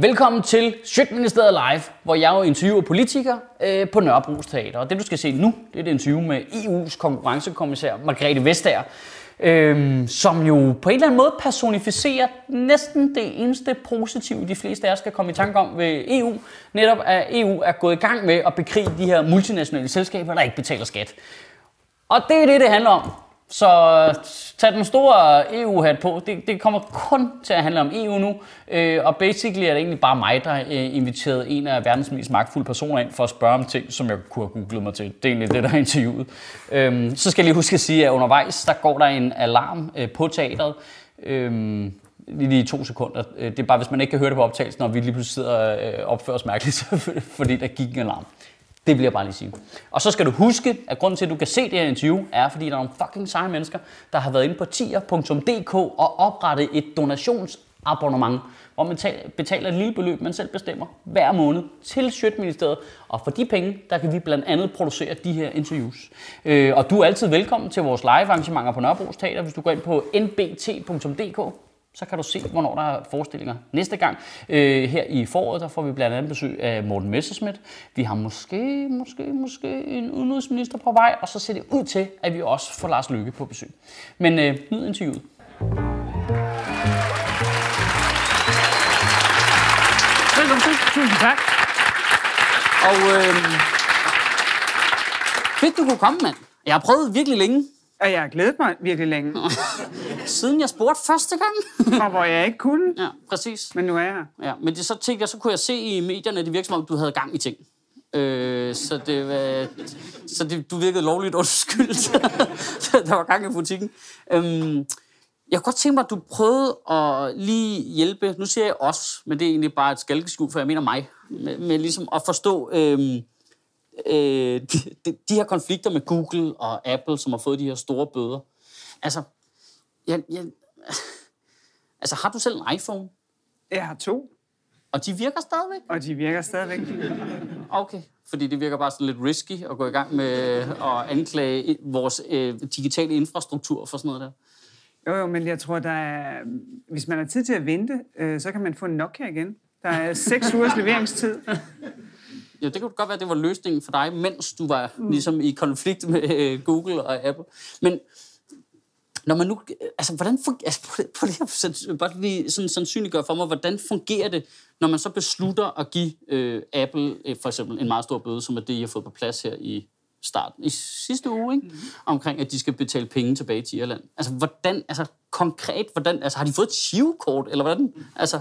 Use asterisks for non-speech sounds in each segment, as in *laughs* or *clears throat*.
Velkommen til Sjøtministeriet Live, hvor jeg jo interviewer politikere øh, på Nørrebro's Teater. Og det du skal se nu, det er et interview med EU's konkurrencekommissær Margrethe Vestager, øh, som jo på en eller anden måde personificerer næsten det eneste positive, de fleste af os skal komme i tanke om ved EU. Netop at EU er gået i gang med at bekrige de her multinationale selskaber, der ikke betaler skat. Og det er det, det handler om. Så tag den store EU-hat på. Det, det kommer kun til at handle om EU nu. Øh, og basically er det egentlig bare mig, der øh, inviterede en af verdens mest magtfulde personer ind for at spørge om ting, som jeg kunne have googlet mig til. Det er egentlig det, der er interviewet. Øh, så skal jeg lige huske at sige, at undervejs, der går der en alarm øh, på teateret. Øh, lige i to sekunder. Øh, det er bare, hvis man ikke kan høre det på optagelsen, når vi lige pludselig sidder øh, og opfører os mærkeligt, *laughs* fordi der gik en alarm. Det vil jeg bare lige sige. Og så skal du huske, at grunden til, at du kan se det her interview, er, fordi der er nogle fucking seje mennesker, der har været inde på tier.dk og oprettet et donationsabonnement, hvor man betaler et lille beløb, man selv bestemmer hver måned til Sjøtministeriet. Og for de penge, der kan vi blandt andet producere de her interviews. Øh, og du er altid velkommen til vores live arrangementer på Nørrebro Teater, hvis du går ind på nbt.dk så kan du se, hvornår der er forestillinger næste gang. Øh, her i foråret, der får vi blandt andet besøg af Morten Messerschmidt. Vi har måske, måske, måske en udenrigsminister på vej, og så ser det ud til, at vi også får Lars Lykke på besøg. Men øh, nyd interviewet. Velkommen til. Tusind tak. Og øh, fedt, du kunne komme, mand. Jeg har prøvet virkelig længe. Og jeg har glædet mig virkelig længe. *laughs* Siden jeg spurgte første gang. *laughs* og hvor jeg ikke kunne. Ja, præcis. Men nu er jeg her. Ja, men det, så tænkte jeg, så kunne jeg se i medierne, at det virkede som om, du havde gang i ting. Øh, så det, var, så det, du virkede lovligt undskyldt. *laughs* der var gang i butikken. Øhm, jeg kunne godt tænke mig, at du prøvede at lige hjælpe, nu siger jeg os, men det er egentlig bare et skalkeskjul, for jeg mener mig, med, med ligesom at forstå øh, de, de, de her konflikter med Google og Apple, som har fået de her store bøder. Altså, jeg, jeg, *laughs* altså har du selv en iPhone? Jeg har to. Og de virker stadigvæk? Og de virker stadigvæk. Okay, fordi det virker bare sådan lidt risky at gå i gang med at anklage vores øh, digitale infrastruktur for sådan noget der. Jo, jo, men jeg tror, der er, hvis man har tid til at vente, øh, så kan man få en Nokia igen. Der er seks *laughs* ugers leveringstid. Ja, det kunne godt være, at det var løsningen for dig, mens du var mm. ligesom i konflikt med øh, Google og Apple. Men når man nu, altså, hvordan fungerer, altså, på det her, bare lige sådan sandsynliggør for mig, hvordan fungerer det, når man så beslutter at give øh, Apple øh, for eksempel en meget stor bøde, som er det, I har fået på plads her i starten, i sidste uge, ikke? Mm. omkring, at de skal betale penge tilbage til Irland. Altså, hvordan, altså, konkret, hvordan, altså, har de fået et shivkort, eller hvordan? Altså,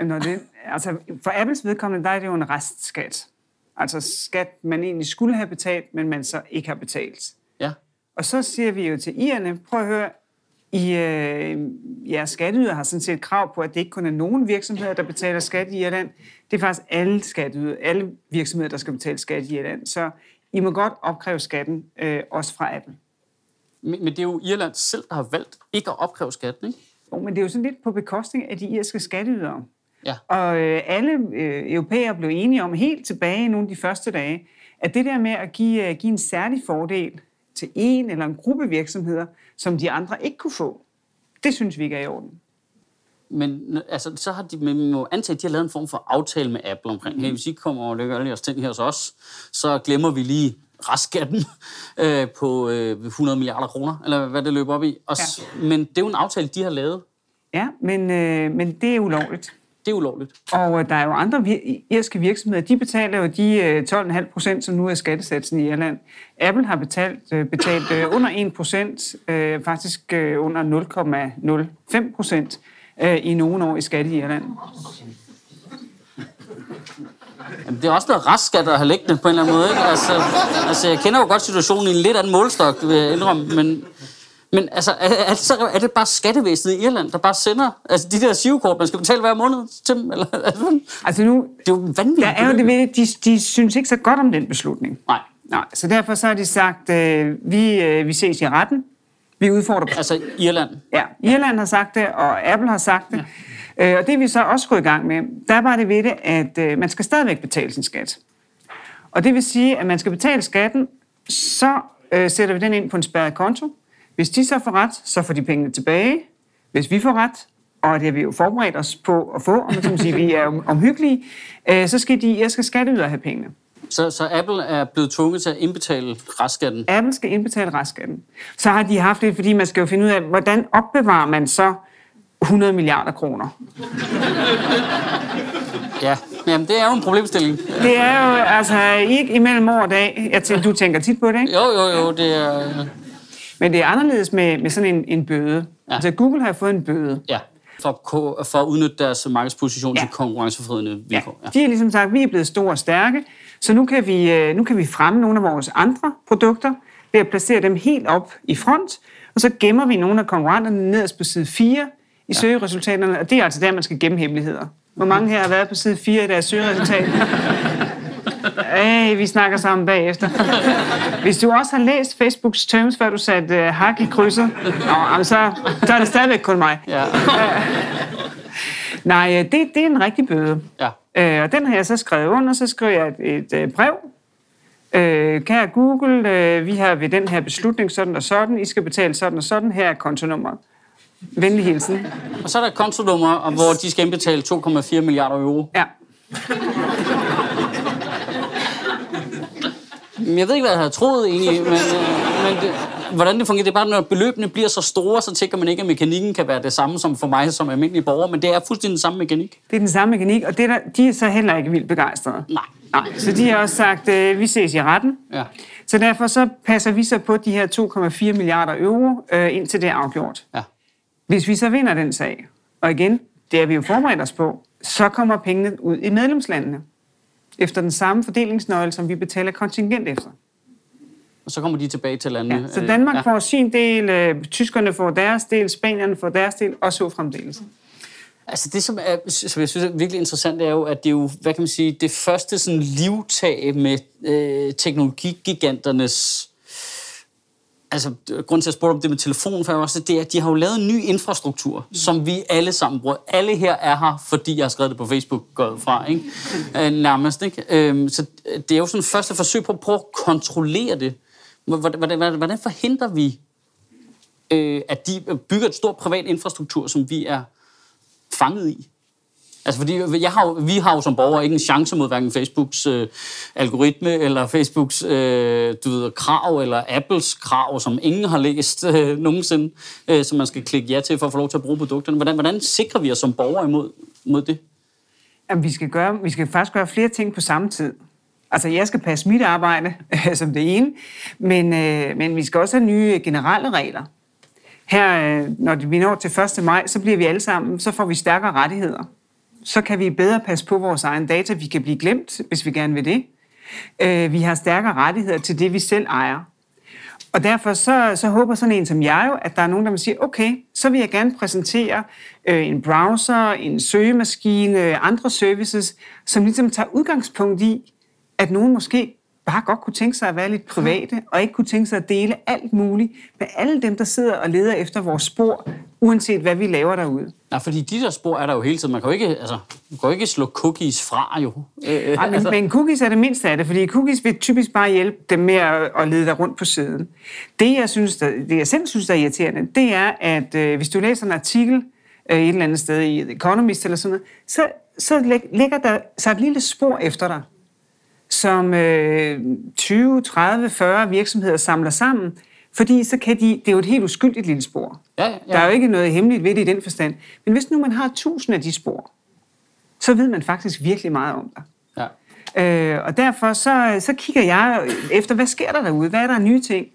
Når det, altså, for Apples vedkommende, der er det jo en restskat. Altså skat, man egentlig skulle have betalt, men man så ikke har betalt. Ja. Og så siger vi jo til irerne, prøv at høre, i øh, jeres skatteyder har sådan set krav på, at det ikke kun er nogen virksomheder, der betaler skat i Irland. Det er faktisk alle skatteyder, alle virksomheder, der skal betale skat i Irland. Så I må godt opkræve skatten, øh, også fra Apple. Men, men det er jo Irland selv, der har valgt ikke at opkræve skatten, ikke? Jo, men det er jo sådan lidt på bekostning af de irske skatteydere. Ja. Og øh, alle øh, europæere blev enige om helt tilbage i nogle af de første dage, at det der med at give, øh, give en særlig fordel til en eller en gruppe virksomheder, som de andre ikke kunne få, det synes vi ikke er i orden. Men altså, så har de, man må antage, at de har lavet en form for aftale med Apple omkring, hey, hvis I kommer og lægger alle jeres ting her hos os, så glemmer vi lige restskatten *laughs* øh, på øh, 100 milliarder kroner, eller hvad det løber op i. Og, ja. Men det er jo en aftale, de har lavet. Ja, men, øh, men det er ulovligt. Det er ulovligt. Og øh, der er jo andre vir- irske virksomheder, de betaler jo de øh, 12,5 procent, som nu er skattesatsen i Irland. Apple har betalt, øh, betalt øh, under 1 procent, øh, faktisk øh, under 0,05 procent øh, i nogle år i skat i Irland. Jamen, det er også noget restskat at have liggende på en eller anden måde. Ikke? Altså, altså, jeg kender jo godt situationen i en lidt anden målstok, vil jeg indrømme, men men altså, er, er, det så, er det bare skattevæsenet i Irland, der bare sender altså, de der sivkort, man skal betale hver måned til dem? Eller, altså, Altså nu, det er jo vanvittigt. der er jo det ved det, de, de synes ikke så godt om den beslutning. Nej. Nej, så derfor så har de sagt, øh, vi, øh, vi ses i retten. Vi udfordrer... Altså Irland. Ja, Irland har sagt det, og Apple har sagt det. Ja. Øh, og det er vi så også gået i gang med. Der er bare det ved det, at øh, man skal stadigvæk betale sin skat. Og det vil sige, at man skal betale skatten, så øh, sætter vi den ind på en spærret konto. Hvis de så får ret, så får de pengene tilbage. Hvis vi får ret, og det har vi jo forberedt os på at få, om man sige, vi er omhyggelige, øh, så skal de, jeg skal skatteyder have pengene. Så, så Apple er blevet tvunget til at indbetale restskatten? Apple skal indbetale restskatten. Så har de haft det, fordi man skal jo finde ud af, hvordan opbevarer man så 100 milliarder kroner. Ja, Jamen, det er jo en problemstilling. Det er jo altså ikke imellem år og dag. Jeg tænker, du tænker tit på det, ikke? Jo, jo, jo, det er... Men det er anderledes med, med sådan en, en bøde. Ja. Altså Google har fået en bøde. Ja, for, for at udnytte deres markedsposition ja. til konkurrenceforvridende vilkår. Ja. De har ligesom sagt, at vi er blevet store og stærke, så nu kan, vi, øh, nu kan vi fremme nogle af vores andre produkter ved at placere dem helt op i front, og så gemmer vi nogle af konkurrenterne nederst på side 4 i ja. søgeresultaterne, og det er altså der, man skal gemme hemmeligheder. Hvor mange her har været på side 4 i deres søgeresultat? *laughs* Ej, vi snakker sammen bagefter. Hvis du også har læst Facebooks terms, før du satte uh, hak i krydset, nå, så, så er det stadigvæk kun mig. Ja. *laughs* Nej, øh, det, det er en rigtig bøde. Ja. Øh, og den har jeg så skrevet under, så skriver jeg et, et brev. Øh, kære Google, øh, vi har ved den her beslutning sådan og sådan, I skal betale sådan og sådan, her er kontonummeret. Venlig hilsen. Og så er der kontonummer, hvor de skal indbetale 2,4 milliarder euro. Ja. Jeg ved ikke, hvad jeg havde troet egentlig, men, øh, men det, hvordan det fungerer, det er bare, når beløbene bliver så store, så tænker man ikke, at mekanikken kan være det samme som for mig som almindelig borger, men det er fuldstændig den samme mekanik. Det er den samme mekanik, og det der, de er så heller ikke vildt begejstrede. Nej. Nej, så de har også sagt, øh, vi ses i retten. Ja. Så derfor så passer vi så på de her 2,4 milliarder euro, øh, indtil det er afgjort. Ja. Hvis vi så vinder den sag, og igen, det er vi jo forberedt os på, så kommer pengene ud i medlemslandene. Efter den samme fordelingsnøgle, som vi betaler kontingent efter. Og så kommer de tilbage til landet. Ja, så Danmark ja. får sin del, øh, tyskerne får deres del, spanierne får deres del, og så fremdeles. Altså det, som, er, som jeg synes er virkelig interessant, er jo, at det er jo, hvad kan man sige, det første sådan livtag med øh, teknologigiganternes altså, grund til at spørge om det med telefonen, for også, det er, at de har jo lavet en ny infrastruktur, mm. som vi alle sammen bruger. Alle her er her, fordi jeg har skrevet det på Facebook, gået fra, ikke? *laughs* Øh, nærmest. Ikke? Øh, så det er jo sådan et første forsøg på at prøve at kontrollere det. Hvordan forhindrer vi, øh, at de bygger et stort privat infrastruktur, som vi er fanget i? Altså fordi jeg har, vi har jo som borgere ikke en chance mod hverken Facebooks øh, algoritme, eller Facebooks øh, du ved, krav, eller Apples krav, som ingen har læst øh, nogensinde, øh, som man skal klikke ja til for at få lov til at bruge produkterne. Hvordan, hvordan sikrer vi os som borgere imod, mod det? Jamen, vi, skal gøre, vi skal faktisk gøre flere ting på samme tid. Altså, jeg skal passe mit arbejde *laughs* som det ene, men, øh, men vi skal også have nye generelle regler. Her, øh, når vi når til 1. maj, så bliver vi alle sammen, så får vi stærkere rettigheder så kan vi bedre passe på vores egen data. Vi kan blive glemt, hvis vi gerne vil det. Øh, vi har stærkere rettigheder til det, vi selv ejer. Og derfor så, så håber sådan en som jeg jo, at der er nogen, der vil sige, okay, så vil jeg gerne præsentere øh, en browser, en søgemaskine, andre services, som ligesom tager udgangspunkt i, at nogen måske bare godt kunne tænke sig at være lidt private, og ikke kunne tænke sig at dele alt muligt med alle dem, der sidder og leder efter vores spor, uanset hvad vi laver derude. Nej, fordi de der spor er der jo hele tiden. Man kan jo ikke, altså, man kan jo ikke slå cookies fra, jo. Øh, men, altså. men cookies er det mindste af det, fordi cookies vil typisk bare hjælpe dem med at, at lede dig rundt på siden. Det, jeg, synes, der, det, jeg selv synes, der er irriterende, det er, at øh, hvis du læser en artikel øh, et eller andet sted i Economist eller sådan noget, så, så ligger der så et lille spor efter dig som øh, 20, 30, 40 virksomheder samler sammen, fordi så kan de, det er jo et helt uskyldigt lille spor. Ja, ja. Der er jo ikke noget hemmeligt ved det i den forstand. Men hvis nu man har tusind af de spor, så ved man faktisk virkelig meget om dig. Ja. Øh, og derfor så, så kigger jeg efter, hvad sker der derude? Hvad er der nye ting?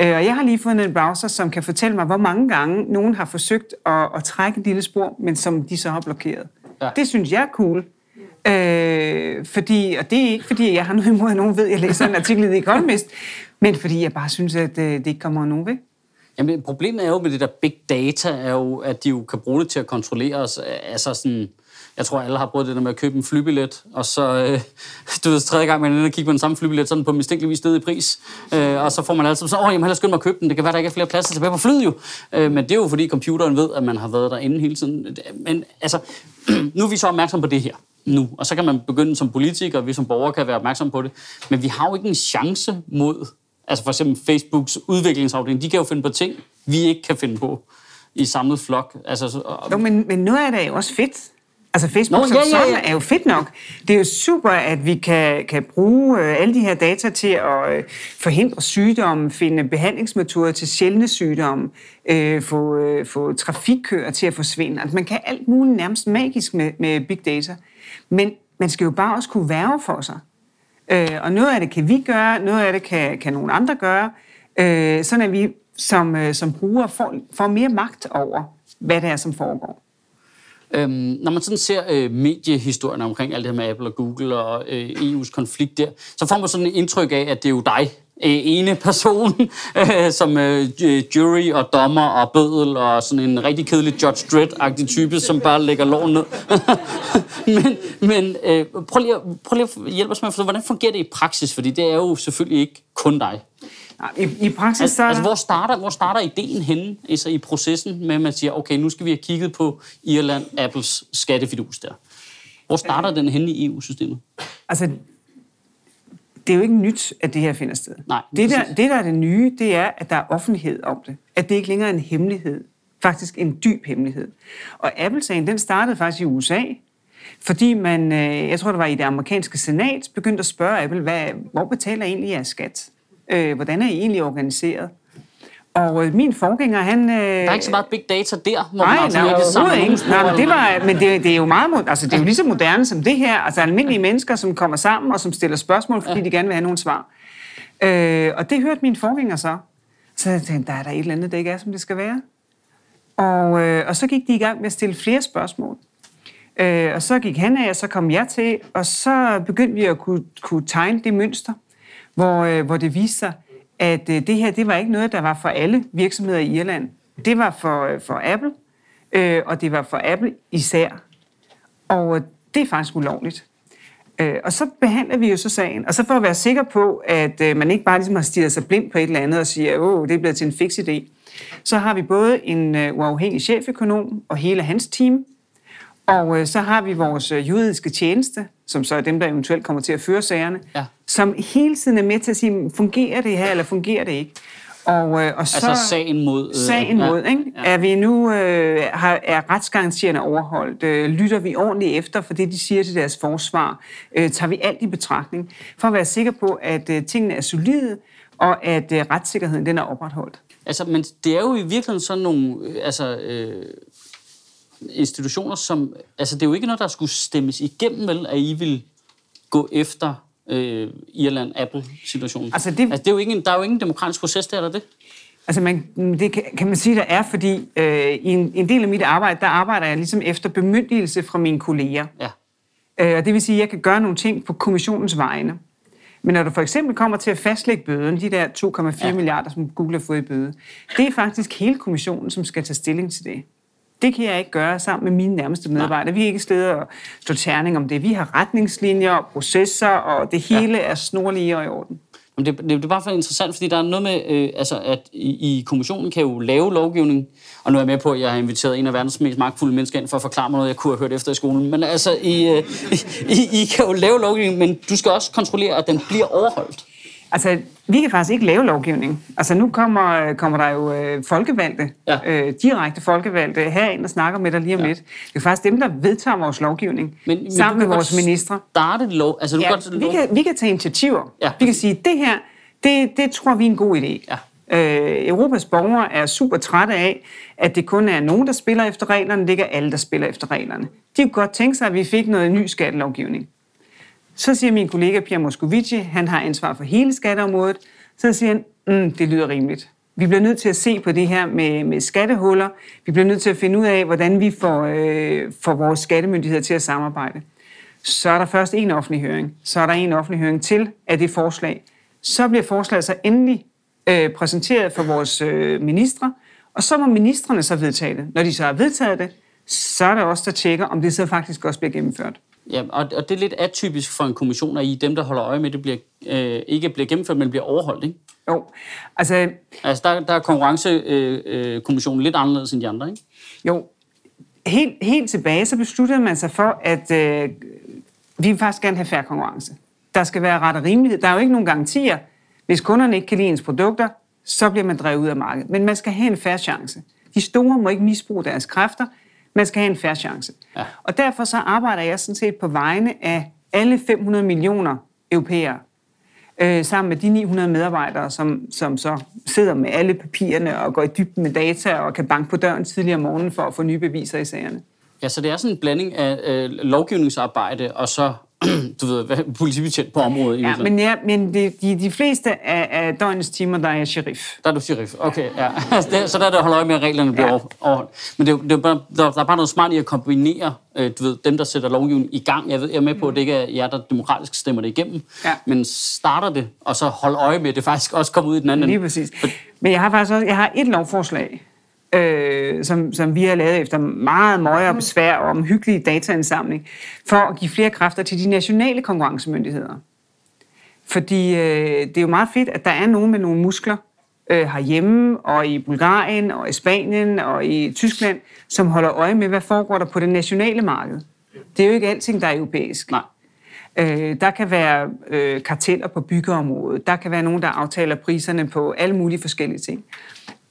Øh, og jeg har lige fundet en browser, som kan fortælle mig, hvor mange gange nogen har forsøgt at, at trække et lille spor, men som de så har blokeret. Ja. Det synes jeg er cool. Øh, fordi, og det er ikke fordi, jeg har noget imod, at nogen ved, at jeg læser en artikel i Economist, men fordi jeg bare synes, at øh, det ikke kommer nogen ved. Jamen, problemet er jo med det der big data, er jo, at de jo kan bruge det til at kontrollere os. Altså sådan, jeg tror, alle har prøvet det der med at købe en flybillet, og så, øh, du ved, tredje gang man er kigger på den samme flybillet, sådan på mistænkeligvis sted i pris, øh, og så får man altid sådan, åh, jamen, hellere skynde mig at købe den, det kan være, der ikke er flere pladser tilbage på flyet jo. Øh, men det er jo, fordi computeren ved, at man har været derinde hele tiden. Men altså, *clears throat* nu er vi så opmærksom på det her nu. Og så kan man begynde som politiker, og vi som borgere kan være opmærksom på det. Men vi har jo ikke en chance mod, altså for eksempel Facebooks udviklingsafdeling, de kan jo finde på ting, vi ikke kan finde på. i samlet flok. Altså, så, Jo, men, men noget af det er jo også fedt. Altså Facebook Nå, som ja, ja, sådan ja. er jo fedt nok. Det er jo super, at vi kan, kan bruge øh, alle de her data til at øh, forhindre sygdomme, finde behandlingsmetoder til sjældne sygdomme, øh, få, øh, få trafikkøer til at forsvinde. Altså, man kan alt muligt nærmest magisk med, med big data. Men man skal jo bare også kunne værve for sig. Øh, og noget af det kan vi gøre, noget af det kan, kan nogle andre gøre, øh, sådan at vi som, øh, som brugere får, får mere magt over, hvad det er, som foregår. Øhm, når man sådan ser øh, mediehistorien omkring alt det her med Apple og Google og øh, EU's konflikt der, så får man sådan et indtryk af, at det er jo dig, ene person, *laughs* øh, som øh, jury og dommer og bødel og sådan en rigtig kedelig Judge Dredd-agtig type, som bare lægger loven ned. *laughs* men men øh, prøv, lige, at- prøv lige at hjælpe os med at forstå, hvordan fungerer det i praksis? Fordi det er jo selvfølgelig ikke kun dig. I, i praksis Altså, så altså hvor, starter, hvor starter ideen henne altså, i processen med, at man siger, okay, nu skal vi have kigget på Irland, Apples skattefidus der. Hvor starter den henne i EU-systemet? Altså, det er jo ikke nyt, at det her finder sted. Nej, det, der, præcis. det, der er det nye, det er, at der er offentlighed om det. At det ikke længere er en hemmelighed. Faktisk en dyb hemmelighed. Og Apple-sagen, den startede faktisk i USA, fordi man, øh, jeg tror det var i det amerikanske senat, begyndte at spørge Apple, hvad, hvor betaler I egentlig jeres skat? Øh, hvordan er I egentlig organiseret? Og øh, min forgænger, han... Øh, Der er ikke så meget big data der, hvor Nej, man nej, overhovedet nogle ikke. Nej, men det var, men det, det er jo meget, altså det er jo lige så moderne som det her. Altså almindelige mennesker, som kommer sammen og som stiller spørgsmål, fordi de gerne vil have nogle svar. Øh, og det hørte min forgænger så. Så jeg tænkte, der er der et eller andet, der ikke er, som det skal være. Og, øh, og så gik de i gang med at stille flere spørgsmål. Øh, og så gik han af, og så kom jeg til, og så begyndte vi at kunne, kunne tegne det mønster, hvor, øh, hvor det viste sig, at øh, det her, det var ikke noget, der var for alle virksomheder i Irland. Det var for, øh, for Apple, øh, og det var for Apple især. Og øh, det er faktisk ulovligt. Øh, og så behandler vi jo så sagen, og så for at være sikker på, at øh, man ikke bare ligesom har stirret sig blind på et eller andet og siger, åh, det er blevet til en fix idé, så har vi både en øh, uafhængig cheføkonom og hele hans team, og øh, så har vi vores øh, juridiske tjeneste, som så er dem, der eventuelt kommer til at føre sagerne, Ja som hele tiden er med til at sige, fungerer det her, eller fungerer det ikke? Og, øh, og så, Altså sagen mod... Øh, sagen ja. mod, ikke? Er vi nu, øh, har, er retsgarantierne overholdt? Øh, lytter vi ordentligt efter for det, de siger til deres forsvar? Øh, tager vi alt i betragtning? For at være sikker på, at øh, tingene er solide, og at øh, retssikkerheden den er opretholdt. Altså, men det er jo i virkeligheden sådan nogle øh, altså, øh, institutioner, som... Altså, det er jo ikke noget, der skulle stemmes igennem, vel, at I vil gå efter øh, Irland-Apple-situationen. Altså, det- altså, det er jo ikke en, der er jo ingen demokratisk proces der, er der det? Altså man, det kan, kan man sige, der er, fordi øh, i en, en del af mit arbejde, der arbejder jeg ligesom efter bemyndigelse fra mine kolleger. Ja. Øh, og det vil sige, at jeg kan gøre nogle ting på kommissionens vegne. Men når du for eksempel kommer til at fastlægge bøden, de der 2,4 Ja. milliarder, som Google har fået i bøde, det er faktisk hele kommissionen, som skal tage stilling til det. Det kan jeg ikke gøre sammen med mine nærmeste medarbejdere. Vi er ikke stedet og stå terning om det. Vi har retningslinjer og processer, og det hele ja. er snorlige og i orden. Men det, det, det er bare for interessant, fordi der er noget med, øh, altså, at i, i kommissionen kan jo lave lovgivning, og nu er jeg med på, at jeg har inviteret en af verdens mest magtfulde mennesker ind for at forklare mig noget, jeg kunne have hørt efter i skolen. Men altså, I, øh, *laughs* I, I kan jo lave lovgivning, men du skal også kontrollere, at den bliver overholdt. Altså, vi kan faktisk ikke lave lovgivning. Altså, nu kommer, kommer der jo øh, folkevalgte, Ja. øh, direkte folkevalgte, herind og snakker med dig lige om Ja. lidt. Det er faktisk dem, der vedtager vores lovgivning, Men, men, men sammen med vores ministre. Starte lov, altså du Ja, kan vi, kan, vi kan tage initiativer. Ja. Vi kan sige, det her, det, det tror vi er en god idé. Ja. Øh, Europas borgere er super trætte af, at det kun er nogen, der spiller efter reglerne, det ikke er alle, der spiller efter reglerne. De kunne godt tænke sig, at vi fik noget ny skattelovgivning. Så siger min kollega Pierre Moscovici, han har ansvar for hele skatteområdet, så siger han, mm, det lyder rimeligt. Vi bliver nødt til at se på det her med, med skattehuller. Vi bliver nødt til at finde ud af, hvordan vi får, øh, får vores skattemyndigheder til at samarbejde. Så er der først en offentlig høring. Så er der en offentlig høring til af det forslag. Så bliver forslaget så endelig øh, præsenteret for vores øh, ministre, og så må ministerne så vedtage det. Når de så har vedtaget det, så er der også der tjekker, om det så faktisk også bliver gennemført. Ja, og, og det er lidt atypisk for en kommission, at I dem, der holder øje med, det bliver, øh, ikke bliver gennemført, men bliver overholdt, ikke? Jo, altså, Altså, der, der er konkurrencekommissionen øh, øh, lidt anderledes end de andre, ikke? jo, helt, helt tilbage, så besluttede man sig for, at øh, vi vil faktisk gerne have færre konkurrence. Der skal være ret og rimelighed. Der er jo ikke nogen garantier. Hvis kunderne ikke kan lide ens produkter, så bliver man drevet ud af markedet. Men man skal have en færre chance. De store må ikke misbruge deres kræfter. Man skal have en færre chance. Ja. Og derfor så arbejder jeg sådan set på vegne af alle 500 millioner europæere, øh, sammen med de 900 medarbejdere, som, som så sidder med alle papirerne og går i dybden med data og kan banke på døren tidligere om morgenen for at få nye beviser i sagerne. Ja, så det er sådan en blanding af øh, lovgivningsarbejde og så *clears throat* du ved, politibetjent på området. Ja, men, ja, men de, de, de fleste af, af døgnets timer, der er jeg sheriff. Der er du sheriff, okay. Ja. *laughs* så der er der at holde øje med, at reglerne bliver ja. overholdt. Men det, det er bare, der, der er bare noget smart i at kombinere øh, du ved, dem, der sætter lovgivningen i gang. Jeg, ved, jeg er med på, at det ikke er jer, der demokratisk stemmer det igennem. Ja. Men starter det, og så holde øje med, at det faktisk også kommer ud i den anden. Lige præcis. Men jeg har faktisk også jeg har et lovforslag, øh, som, som vi har lavet efter meget møje og besvær og omhyggelig dataindsamling, for at give flere kræfter til de nationale konkurrencemyndigheder. Fordi øh, det er jo meget fedt, at der er nogen med nogle muskler øh, herhjemme, og i Bulgarien, og i Spanien, og i Tyskland, som holder øje med, hvad foregår der på det nationale marked. Det er jo ikke alting, der er europæisk. Nej. Øh, der kan være øh, karteller på byggeområdet, der kan være nogen, der aftaler priserne på alle mulige forskellige ting.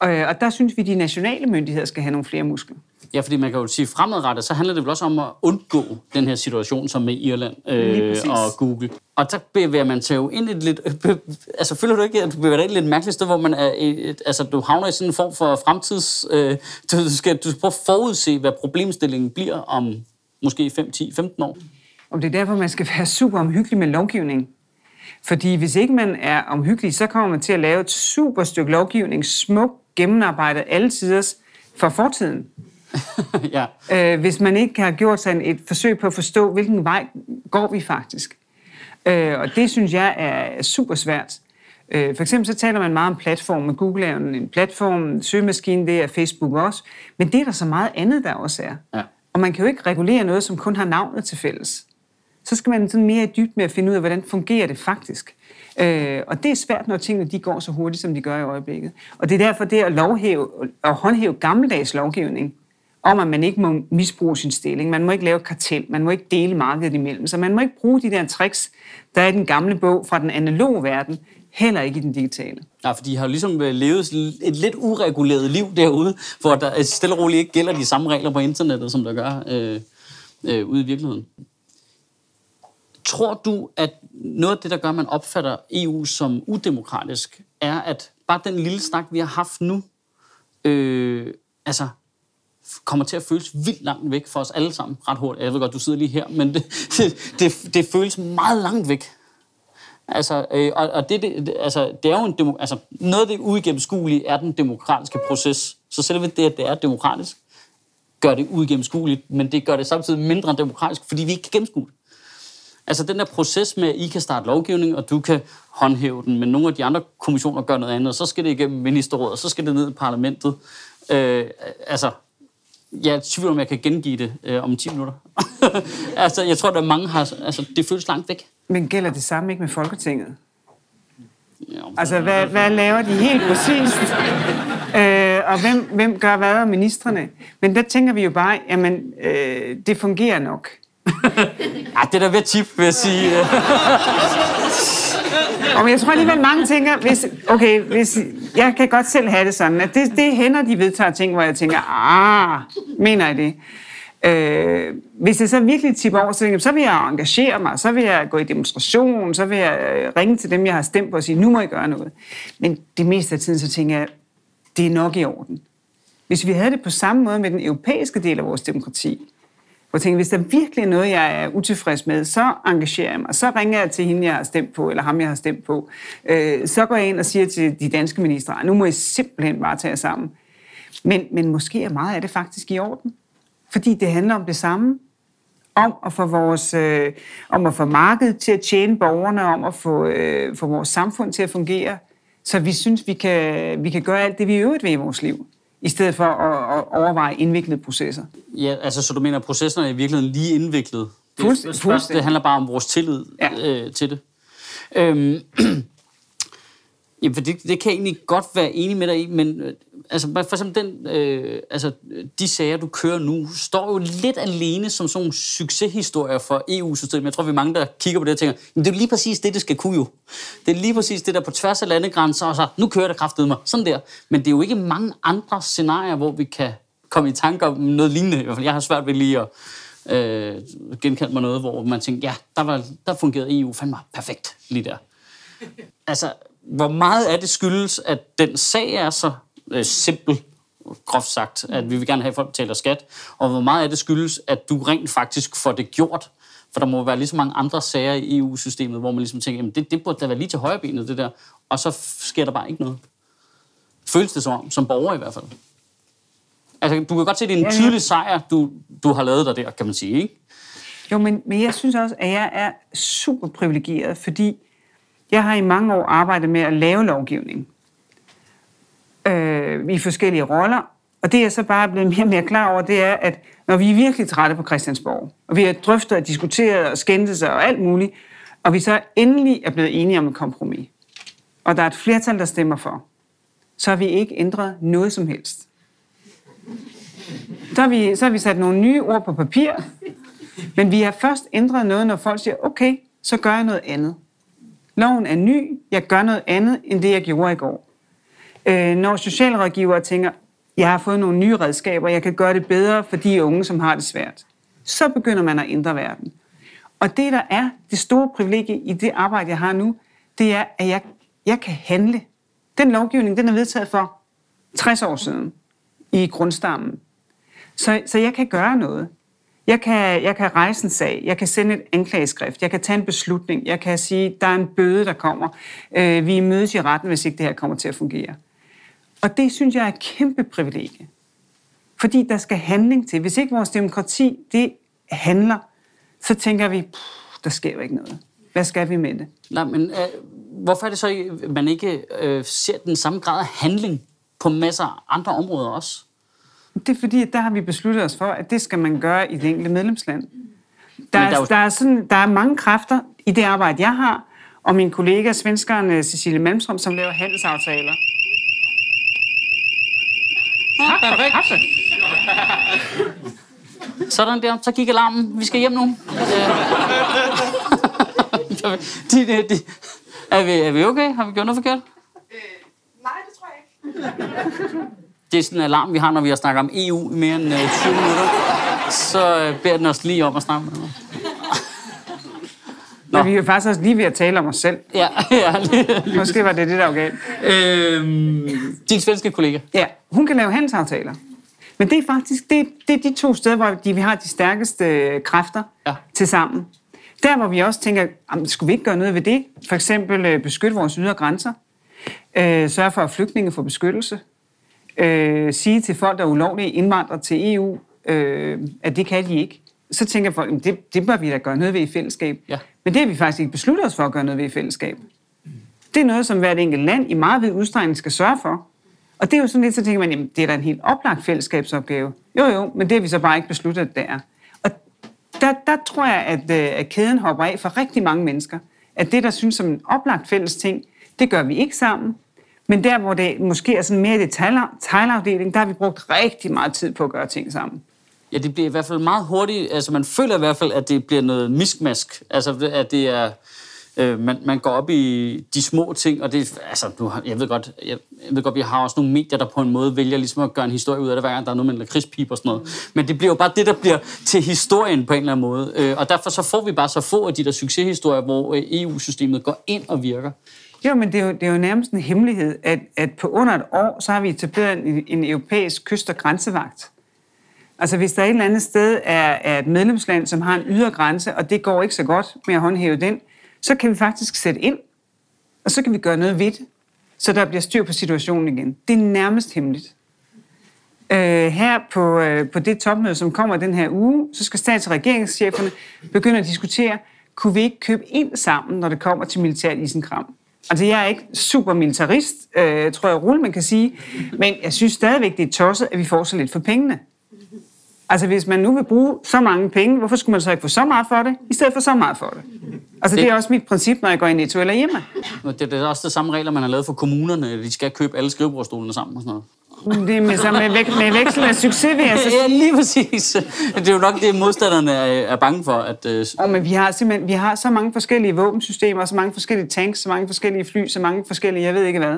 Øh, og der synes vi, de nationale myndigheder skal have nogle flere muskler. Ja, fordi man kan jo sige fremadrettet, så handler det vel også om at undgå den her situation, som med Irland øh, og Google. Og der bevæger man sig jo ind i et lidt... *laughs* Altså, føler du ikke, at du bevæger dig ind i et lidt mærkeligt sted, hvor man er... Et, altså, du havner i sådan en form for fremtids... Øh, *laughs* du, skal, du skal prøve at forudse, hvad problemstillingen bliver om måske 5, 10, 15 år. Og det er derfor, man skal være super omhyggelig med lovgivning. Fordi hvis ikke man er omhyggelig, så kommer man til at lave et super stykke lovgivning, smukt gennemarbejdet alle tiders for fortiden. *laughs* ja. øh, hvis man ikke har gjort sig et forsøg på at forstå, hvilken vej går vi faktisk. Øh, og det synes jeg er super svært. Øh, for eksempel så taler man meget om platform, Google er en platform, søgemaskine, det er Facebook også, men det er der så meget andet, der også er. Ja. Og man kan jo ikke regulere noget, som kun har navnet til fælles. Så skal man sådan mere dybt med at finde ud af, hvordan fungerer det faktisk. Øh, og det er svært, når tingene de går så hurtigt, som de gør i øjeblikket. Og det er derfor det at lovhæve og håndhæve gammeldags lovgivning, om at man ikke må misbruge sin stilling, man må ikke lave kartel, man må ikke dele markedet imellem, så man må ikke bruge de der tricks, der er i den gamle bog fra den analoge verden, heller ikke i den digitale. Ja, for de har jo ligesom øh, levet et lidt ureguleret liv derude, hvor der øh, stille og roligt ikke gælder de samme regler på internettet, som der gør øh, øh, ude i virkeligheden. Tror du, at noget af det, der gør, at man opfatter EU som udemokratisk, er, at bare den lille snak, vi har haft nu, øh, altså, kommer til at føles vildt langt væk for os alle sammen ret hurtigt. Jeg ved godt, du sidder lige her, men det, det, *laughs* det, det føles meget langt væk. Altså, øh, og, og det, det, altså, det er jo en demo, altså, noget af det uigennemskuelige er den demokratiske proces. Så selve det, at det er demokratisk, gør det uigennemskueligt, men det gør det samtidig mindre demokratisk, fordi vi ikke kan gennemskue det. Altså den der proces med, at I kan starte lovgivning, og du kan håndhæve den, men nogle af de andre kommissioner gør noget andet, og så skal det igennem ministerrådet, og så skal det ned i parlamentet. Øh, altså, jeg er tvivl om, jeg kan gengive det øh, om 10 minutter. *laughs* altså, jeg tror, der er mange har... Altså, det føles langt væk. Men gælder det samme ikke med Folketinget? Ja, altså, hvad, hvad laver de helt præcist? øh, og hvem, hvem gør hvad af ministerne? Men der tænker vi jo bare, jamen, øh, det fungerer nok. *laughs* ja, det er da ved tip, vil jeg sige. *laughs* Og jeg tror alligevel, mange tænker, hvis, okay, hvis, jeg kan godt selv have det sådan, at det, det hænder, de vedtager ting, hvor jeg tænker, ah, mener jeg det? Øh, hvis jeg så virkelig tipper over, så, så vil jeg engagere mig, så vil jeg gå i demonstration, så vil jeg øh, ringe til dem, jeg har stemt på og sige, nu må jeg gøre noget. Men det meste af tiden, så tænker jeg, det er nok i orden. Hvis vi havde det på samme måde med den europæiske del af vores demokrati, jeg tænker, hvis der virkelig er noget, jeg er utilfreds med, så engagerer jeg mig. Så ringer jeg til hende, jeg har stemt på, eller ham, jeg har stemt på. Øh, så går jeg ind og siger til de danske ministre, nu må I simpelthen bare tage jer sammen. Men, men måske er meget af det faktisk i orden. Fordi det handler om det samme. Om at få, vores, øh, om at få markedet til at tjene borgerne, om at få, øh, få vores samfund til at fungere. Så vi synes, vi kan, vi kan gøre alt det, vi øvrigt ved i vores liv i stedet for at, at overveje indviklede processer. Ja, altså så du mener, at processerne er i virkeligheden lige indviklet? Fuldstændig. Det, det handler bare om vores tillid ja. øh, til det. Øhm, *clears throat* Jamen, for det, det kan jeg egentlig godt være enig med dig i, men øh, altså, for eksempel den, øh, altså, de sager, du kører nu, står jo lidt alene som sådan nogle succeshistorier for EU-systemet. Jeg tror, vi er mange, der kigger på det og tænker, men det er lige præcis det, det skal kunne jo. Det er lige præcis det der på tværs af landegrænser, og så, nu kører det kraftedet mig. Sådan der. Men det er jo ikke mange andre scenarier, hvor vi kan komme i tanke om noget lignende. I hvert fald, jeg har svært ved lige at øh, genkende mig noget, hvor man tænker, ja, der, var, der fungerede EU fandme perfekt lige der. Altså, hvor meget af det skyldes, at den sag er så øh, simpel, groft sagt, at vi vil gerne have, at folk betaler skat, og hvor meget af det skyldes, at du rent faktisk får det gjort. For der må være lige så mange andre sager i EU-systemet, hvor man ligesom tænker, jamen det, det burde da være lige til højrebenet, det der. Og så sker der bare ikke noget. Føles det som, som borger i hvert fald. Altså, du kan godt se, at det er en tydelig sejr, du, du har lavet dig der, kan man sige, ikke? Jo, men, men jeg synes også, at jeg er super privilegeret, fordi jeg har i mange år arbejdet med at lave lovgivning øh, i forskellige roller, og det jeg så bare blevet mere og mere klar over, det er, at når vi er virkelig trætte på Christiansborg, og vi har drøftet og diskuteret og skændtet sig og alt muligt, og vi så endelig er blevet enige om et kompromis, og der er et flertal, der stemmer for, så har vi ikke ændret noget som helst. Så har vi, så har vi sat nogle nye ord på papir, men vi har først ændret noget, når folk siger, okay, så gør jeg noget andet. Loven er ny, jeg gør noget andet, end det jeg gjorde i går. Øh, når socialrådgivere tænker, jeg har fået nogle nye redskaber, jeg kan gøre det bedre for de unge, som har det svært, så begynder man at ændre verden. Og det, der er det store privilegie i det arbejde, jeg har nu, det er, at jeg, jeg kan handle. Den lovgivning, den er vedtaget for 60 år siden i grundstammen. Så, så jeg kan gøre noget. Jeg kan, jeg kan rejse en sag, jeg kan sende et anklageskrift, jeg kan tage en beslutning, jeg kan sige, der er en bøde, der kommer. Øh, vi mødes i retten, hvis ikke det her kommer til at fungere. Og det synes jeg er et kæmpe privilegie. Fordi der skal handling til. Hvis ikke vores demokrati, det handler, så tænker vi, der sker jo ikke noget. Hvad skal vi med det? Nej, men øh, hvorfor er det så, at man ikke øh, ser den samme grad af handling på masser af andre områder også? Det er fordi, at der har vi besluttet os for, at det skal man gøre i det enkelte medlemsland. Der, er, der, er, jo... der, er sådan, der er mange kræfter i det arbejde, jeg har, og min kollega, svenskeren øh, Cecilie Malmstrøm, som laver handelsaftaler. Tak for kaffe. Sådan der, så gik alarmen. Vi skal hjem nu. *laughs* de, de, de. Er, vi, er vi okay? Har vi gjort noget forkert? Øh, nej, det tror jeg ikke. Det er sådan en alarm, vi har, når vi har snakket om EU i mere end 20 øh, minutter. Så øh, beder den os lige om at snakke med noget. Men vi er faktisk også lige ved at tale om os selv. Ja, *laughs* ja. Lige, Måske var det det, der var galt. Øhm, din svenske kollega. Ja, hun kan lave handelsaftaler. Men det er faktisk det, det er de to steder, hvor de, vi har de stærkeste øh, kræfter ja. til sammen. Der, hvor vi også tænker, skulle vi ikke gøre noget ved det? For eksempel beskytte vores ydre grænser. Øh, sørge for, at flygtninge får beskyttelse øh, sige til folk, der er ulovlige indvandrere til EU, øh, at det kan de ikke, så tænker folk, at det, det bør vi da gøre noget ved i fællesskab. Ja. Men det har vi faktisk ikke besluttet os for at gøre noget ved i fællesskab. Det er noget, som hvert enkelt land i meget vid udstrækning skal sørge for. Og det er jo sådan lidt, så tænker man, jamen, det er da en helt oplagt fællesskabsopgave. Jo, jo, men det har vi så bare ikke besluttet, at det er. Og der, der tror jeg, at, øh, at kæden hopper af for rigtig mange mennesker. At det, der synes som en oplagt fælles ting, det gør vi ikke sammen. Men der, hvor det måske er sådan mere detaljafdeling, der har vi brugt rigtig meget tid på at gøre ting sammen. Ja, det bliver i hvert fald meget hurtigt, altså man føler i hvert fald, at det bliver noget miskmask. Altså, at det er, øh, man, man går op i de små ting, og det, altså, nu, jeg ved godt, jeg, jeg ved godt, vi har også nogle medier, der på en måde vælger ligesom at gøre en historie ud af det, hver gang der er noget med en lakridspip og sådan noget. Mm. Men det bliver jo bare det, der bliver til historien på en eller anden måde. Øh, og derfor så får vi bare så få af de der succeshistorier, hvor øh, EU-systemet går ind og virker. Jo, men det er jo, det er jo nærmest en hemmelighed, at, at på under et år, så har vi etableret en, en europæisk kyst- og grænsevagt. Altså hvis der et eller andet sted er, er et medlemsland, som har en ydre grænse, og det går ikke så godt med at håndhæve den, så kan vi faktisk sætte ind, og så kan vi gøre noget ved det, så der bliver styr på situationen igen. Det er nærmest hemmeligt. Øh, her på, øh, på det topmøde, som kommer den her uge, så skal stats- og regeringscheferne begynde at diskutere, kunne vi ikke købe ind sammen, når det kommer til militært isenkram? Altså, jeg er ikke super militarist, øh, tror jeg, Rulle, man kan sige, men jeg synes stadigvæk, det er tosset, at vi får så lidt for pengene. Altså, hvis man nu vil bruge så mange penge, hvorfor skulle man så ikke få så meget for det, i stedet for så meget for det? Altså, det, Det- er også mit princip, når jeg går i Netto eller hjemme. Det, det er også de samme regler, man har lavet for kommunerne. De skal købe alle skrivebordstolene sammen og sådan noget. Det er med, så med, væk, med veksel af succes, vil jeg så *laughs* Ja, lige præcis. Det er jo nok det, modstanderne er, er bange for. At, øh, Og men vi har simpelthen vi har så mange forskellige våbensystemer, så mange forskellige tanks, så mange forskellige fly, så mange forskellige, jeg ved ikke hvad.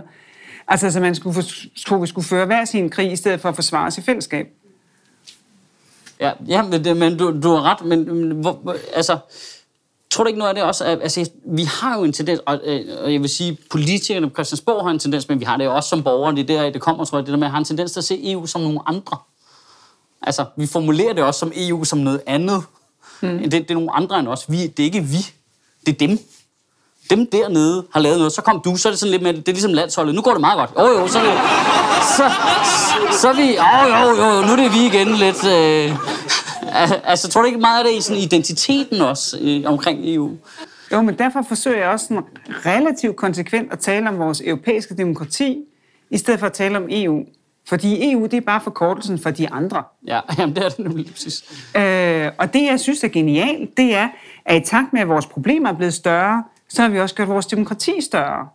Altså, så man skulle tro, vi skulle føre hver sin krig, i stedet for at forsvare os i fællesskab. Ja, ja, men, det, men du, du har ret. Men, men hvor, altså, tror du ikke noget af det også? at- Altså, vi har jo en tendens, og, øh, og jeg vil sige, politikerne på Christiansborg har en tendens, men vi har det jo også som borgere. Det er der, det kommer, tror jeg, det der med at have en tendens til at se EU som nogle andre. Altså, vi formulerer det også som EU som noget andet. Mm. Det, det er nogle andre end os. Vi, det er ikke vi. Det er dem. Dem dernede har lavet noget. Så kom du, så er det sådan lidt med, det er ligesom landsholdet. Nu går det meget godt. Jo, jo, så er det, så, så, er vi, jo, jo, jo, nu er det vi igen lidt. Øh, al- altså, tror du ikke meget af det i sådan identiteten også øh, omkring EU? Jo, men derfor forsøger jeg også sådan relativt konsekvent at tale om vores europæiske demokrati, i stedet for at tale om EU. Fordi EU, det er bare forkortelsen for de andre. Ja, *laughs* jamen, det er det nemlig præcis. Øh, og det, jeg synes er genialt, det er, at i takt med, at vores problemer er blevet større, så har vi også gjort vores demokrati større.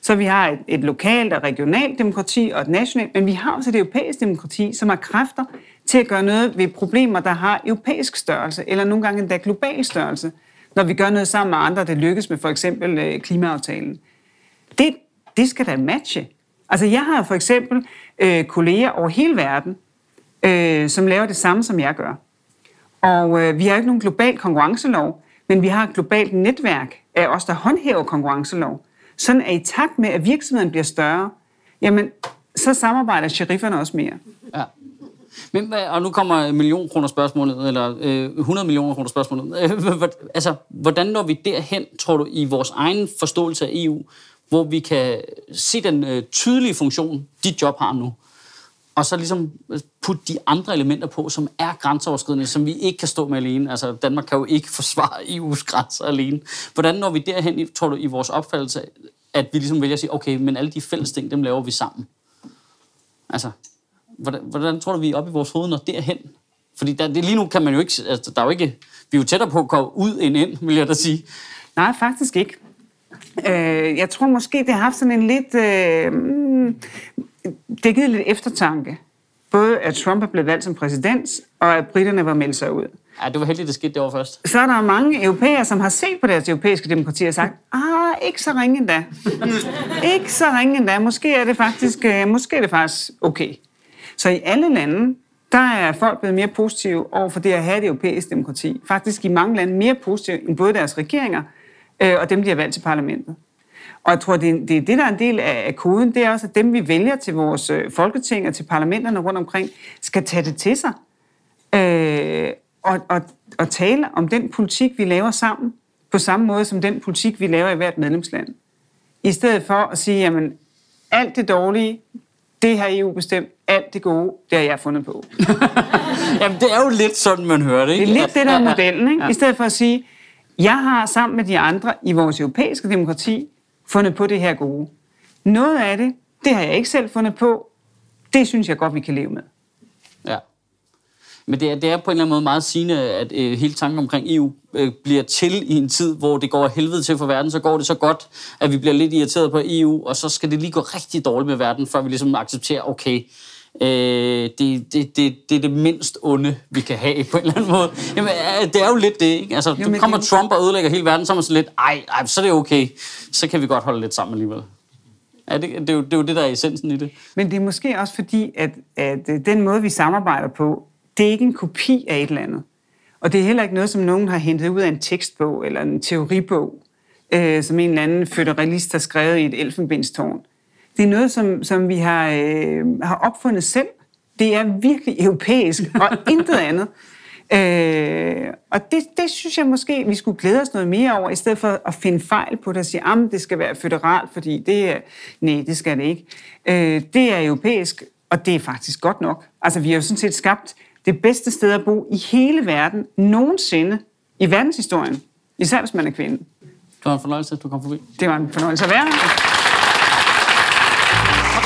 Så vi har et, et lokalt og regionalt demokrati og et nationalt, men vi har også et europæisk demokrati, som har kræfter til at gøre noget ved problemer, der har europæisk størrelse, eller nogle gange endda global størrelse, når vi gør noget sammen med andre, det lykkes med for eksempel øh, klimaaftalen. Det, det skal da matche. Altså jeg har for eksempel øh, kolleger over hele verden, øh, som laver det samme, som jeg gør. Og øh, vi har ikke nogen global konkurrencelov, men vi har et globalt netværk af os, der håndhæver konkurrencelov. Sådan at i takt med, at virksomheden bliver større, jamen, så samarbejder sherifferne også mere. Ja. Men, øh, og nu kommer million kroner spørgsmålet, eller øh, 100 millioner kroner spørgsmålet. Øh, altså, hvordan når vi derhen, tror du, i vores egen forståelse af EU, hvor vi kan se den øh, tydelige funktion, dit job har nu, og så ligesom øh, putte de andre elementer på, som er grænseoverskridende, som vi ikke kan stå med alene. Altså, Danmark kan jo ikke *laughs* forsvare EU's grænser alene. Hvordan når vi derhen, tror du, i vores opfattelse, at vi ligesom vælger at sige, okay, men alle de fælles ting, dem laver vi sammen? Altså, hvordan, hvordan tror du, vi er oppe i vores hoved, når derhen? Fordi der, det, lige nu kan man jo ikke, altså, der er jo ikke, vi er jo tættere på at komme ud end ind, vil jeg da sige. Nej, faktisk ikke. Øh, jeg tror måske, det har haft sådan en lidt... Øh, mm, det givet lidt eftertanke. Både at Trump er blevet valgt som præsident, og at britterne var meldt sig ud. Ja, det var heldigt, det skete det først. Så er der mange europæere, som har set på deres europæiske demokrati og sagt, ah, ikke så ringe endda. ikke så ringe endda. Måske er det faktisk, øh, måske er det faktisk okay. Så i alle lande, der er folk blevet mere positive over for det at have et europæisk demokrati. Faktisk i mange lande mere positive end både deres regeringer øh, og dem, de har valgt til parlamentet. Og jeg tror, det er, det er det, der er en del af, af koden. Det er også, at dem, vi vælger til vores øh, folketing og til parlamenterne rundt omkring, skal tage det til sig. Øh, og, og, og tale om den politik, vi laver sammen, på samme måde som den politik, vi laver i hvert medlemsland. I stedet for at sige, jamen, alt det dårlige, det har EU bestemt, alt det gode, det har jeg fundet på. *laughs* Jamen, det er jo lidt sådan, man hører det, Det ikke? er lidt det, der er modellen, ikke? I stedet for at sige, jeg har sammen med de andre i vores europæiske demokrati fundet på det her gode. Noget af det, det har jeg ikke selv fundet på. Det synes jeg godt, vi kan leve med. Ja. Men det er, det er på en eller anden måde meget sigende, at øh, hele tanken omkring EU øh, bliver til i en tid, hvor det går helvede til for verden. Så går det så godt, at vi bliver lidt irriteret på EU, og så skal det lige gå rigtig dårligt med verden, før vi ligesom accepterer, okay, øh, det, det, det, det er det mindst onde, vi kan have på en eller anden måde. Jamen, det er jo lidt det, ikke? Altså, Jo, jo, men kommer det- Trump og ødelægger hele verden, så er man så lidt, ej, ej, så er det okay. Så kan vi godt holde lidt sammen alligevel. Ja, det, det, er jo, det er jo det, der er essensen i det. Men det er måske også fordi, at, at øh, den måde, vi samarbejder på, det er ikke en kopi af et eller andet. Og det er heller ikke noget, som nogen har hentet ud af en tekstbog eller en teoribog, øh, som en eller anden føderalist har skrevet i et elfenbenstårn. Det er noget, som, som vi har, øh, har opfundet selv. Det er virkelig europæisk og *laughs* intet andet. Øh, og det, det synes jeg måske, vi skulle glæde os noget mere over, i stedet for at finde fejl på det og sige, at det skal være føderalt, fordi det er... Nej, det skal det ikke. Øh, det er europæisk, og det er faktisk godt nok. Altså, vi har jo sådan set skabt det bedste sted at bo i hele verden nogensinde i verdenshistorien. Især hvis man er kvinde. Det var en fornøjelse, at du kom forbi. Det var en fornøjelse at være her.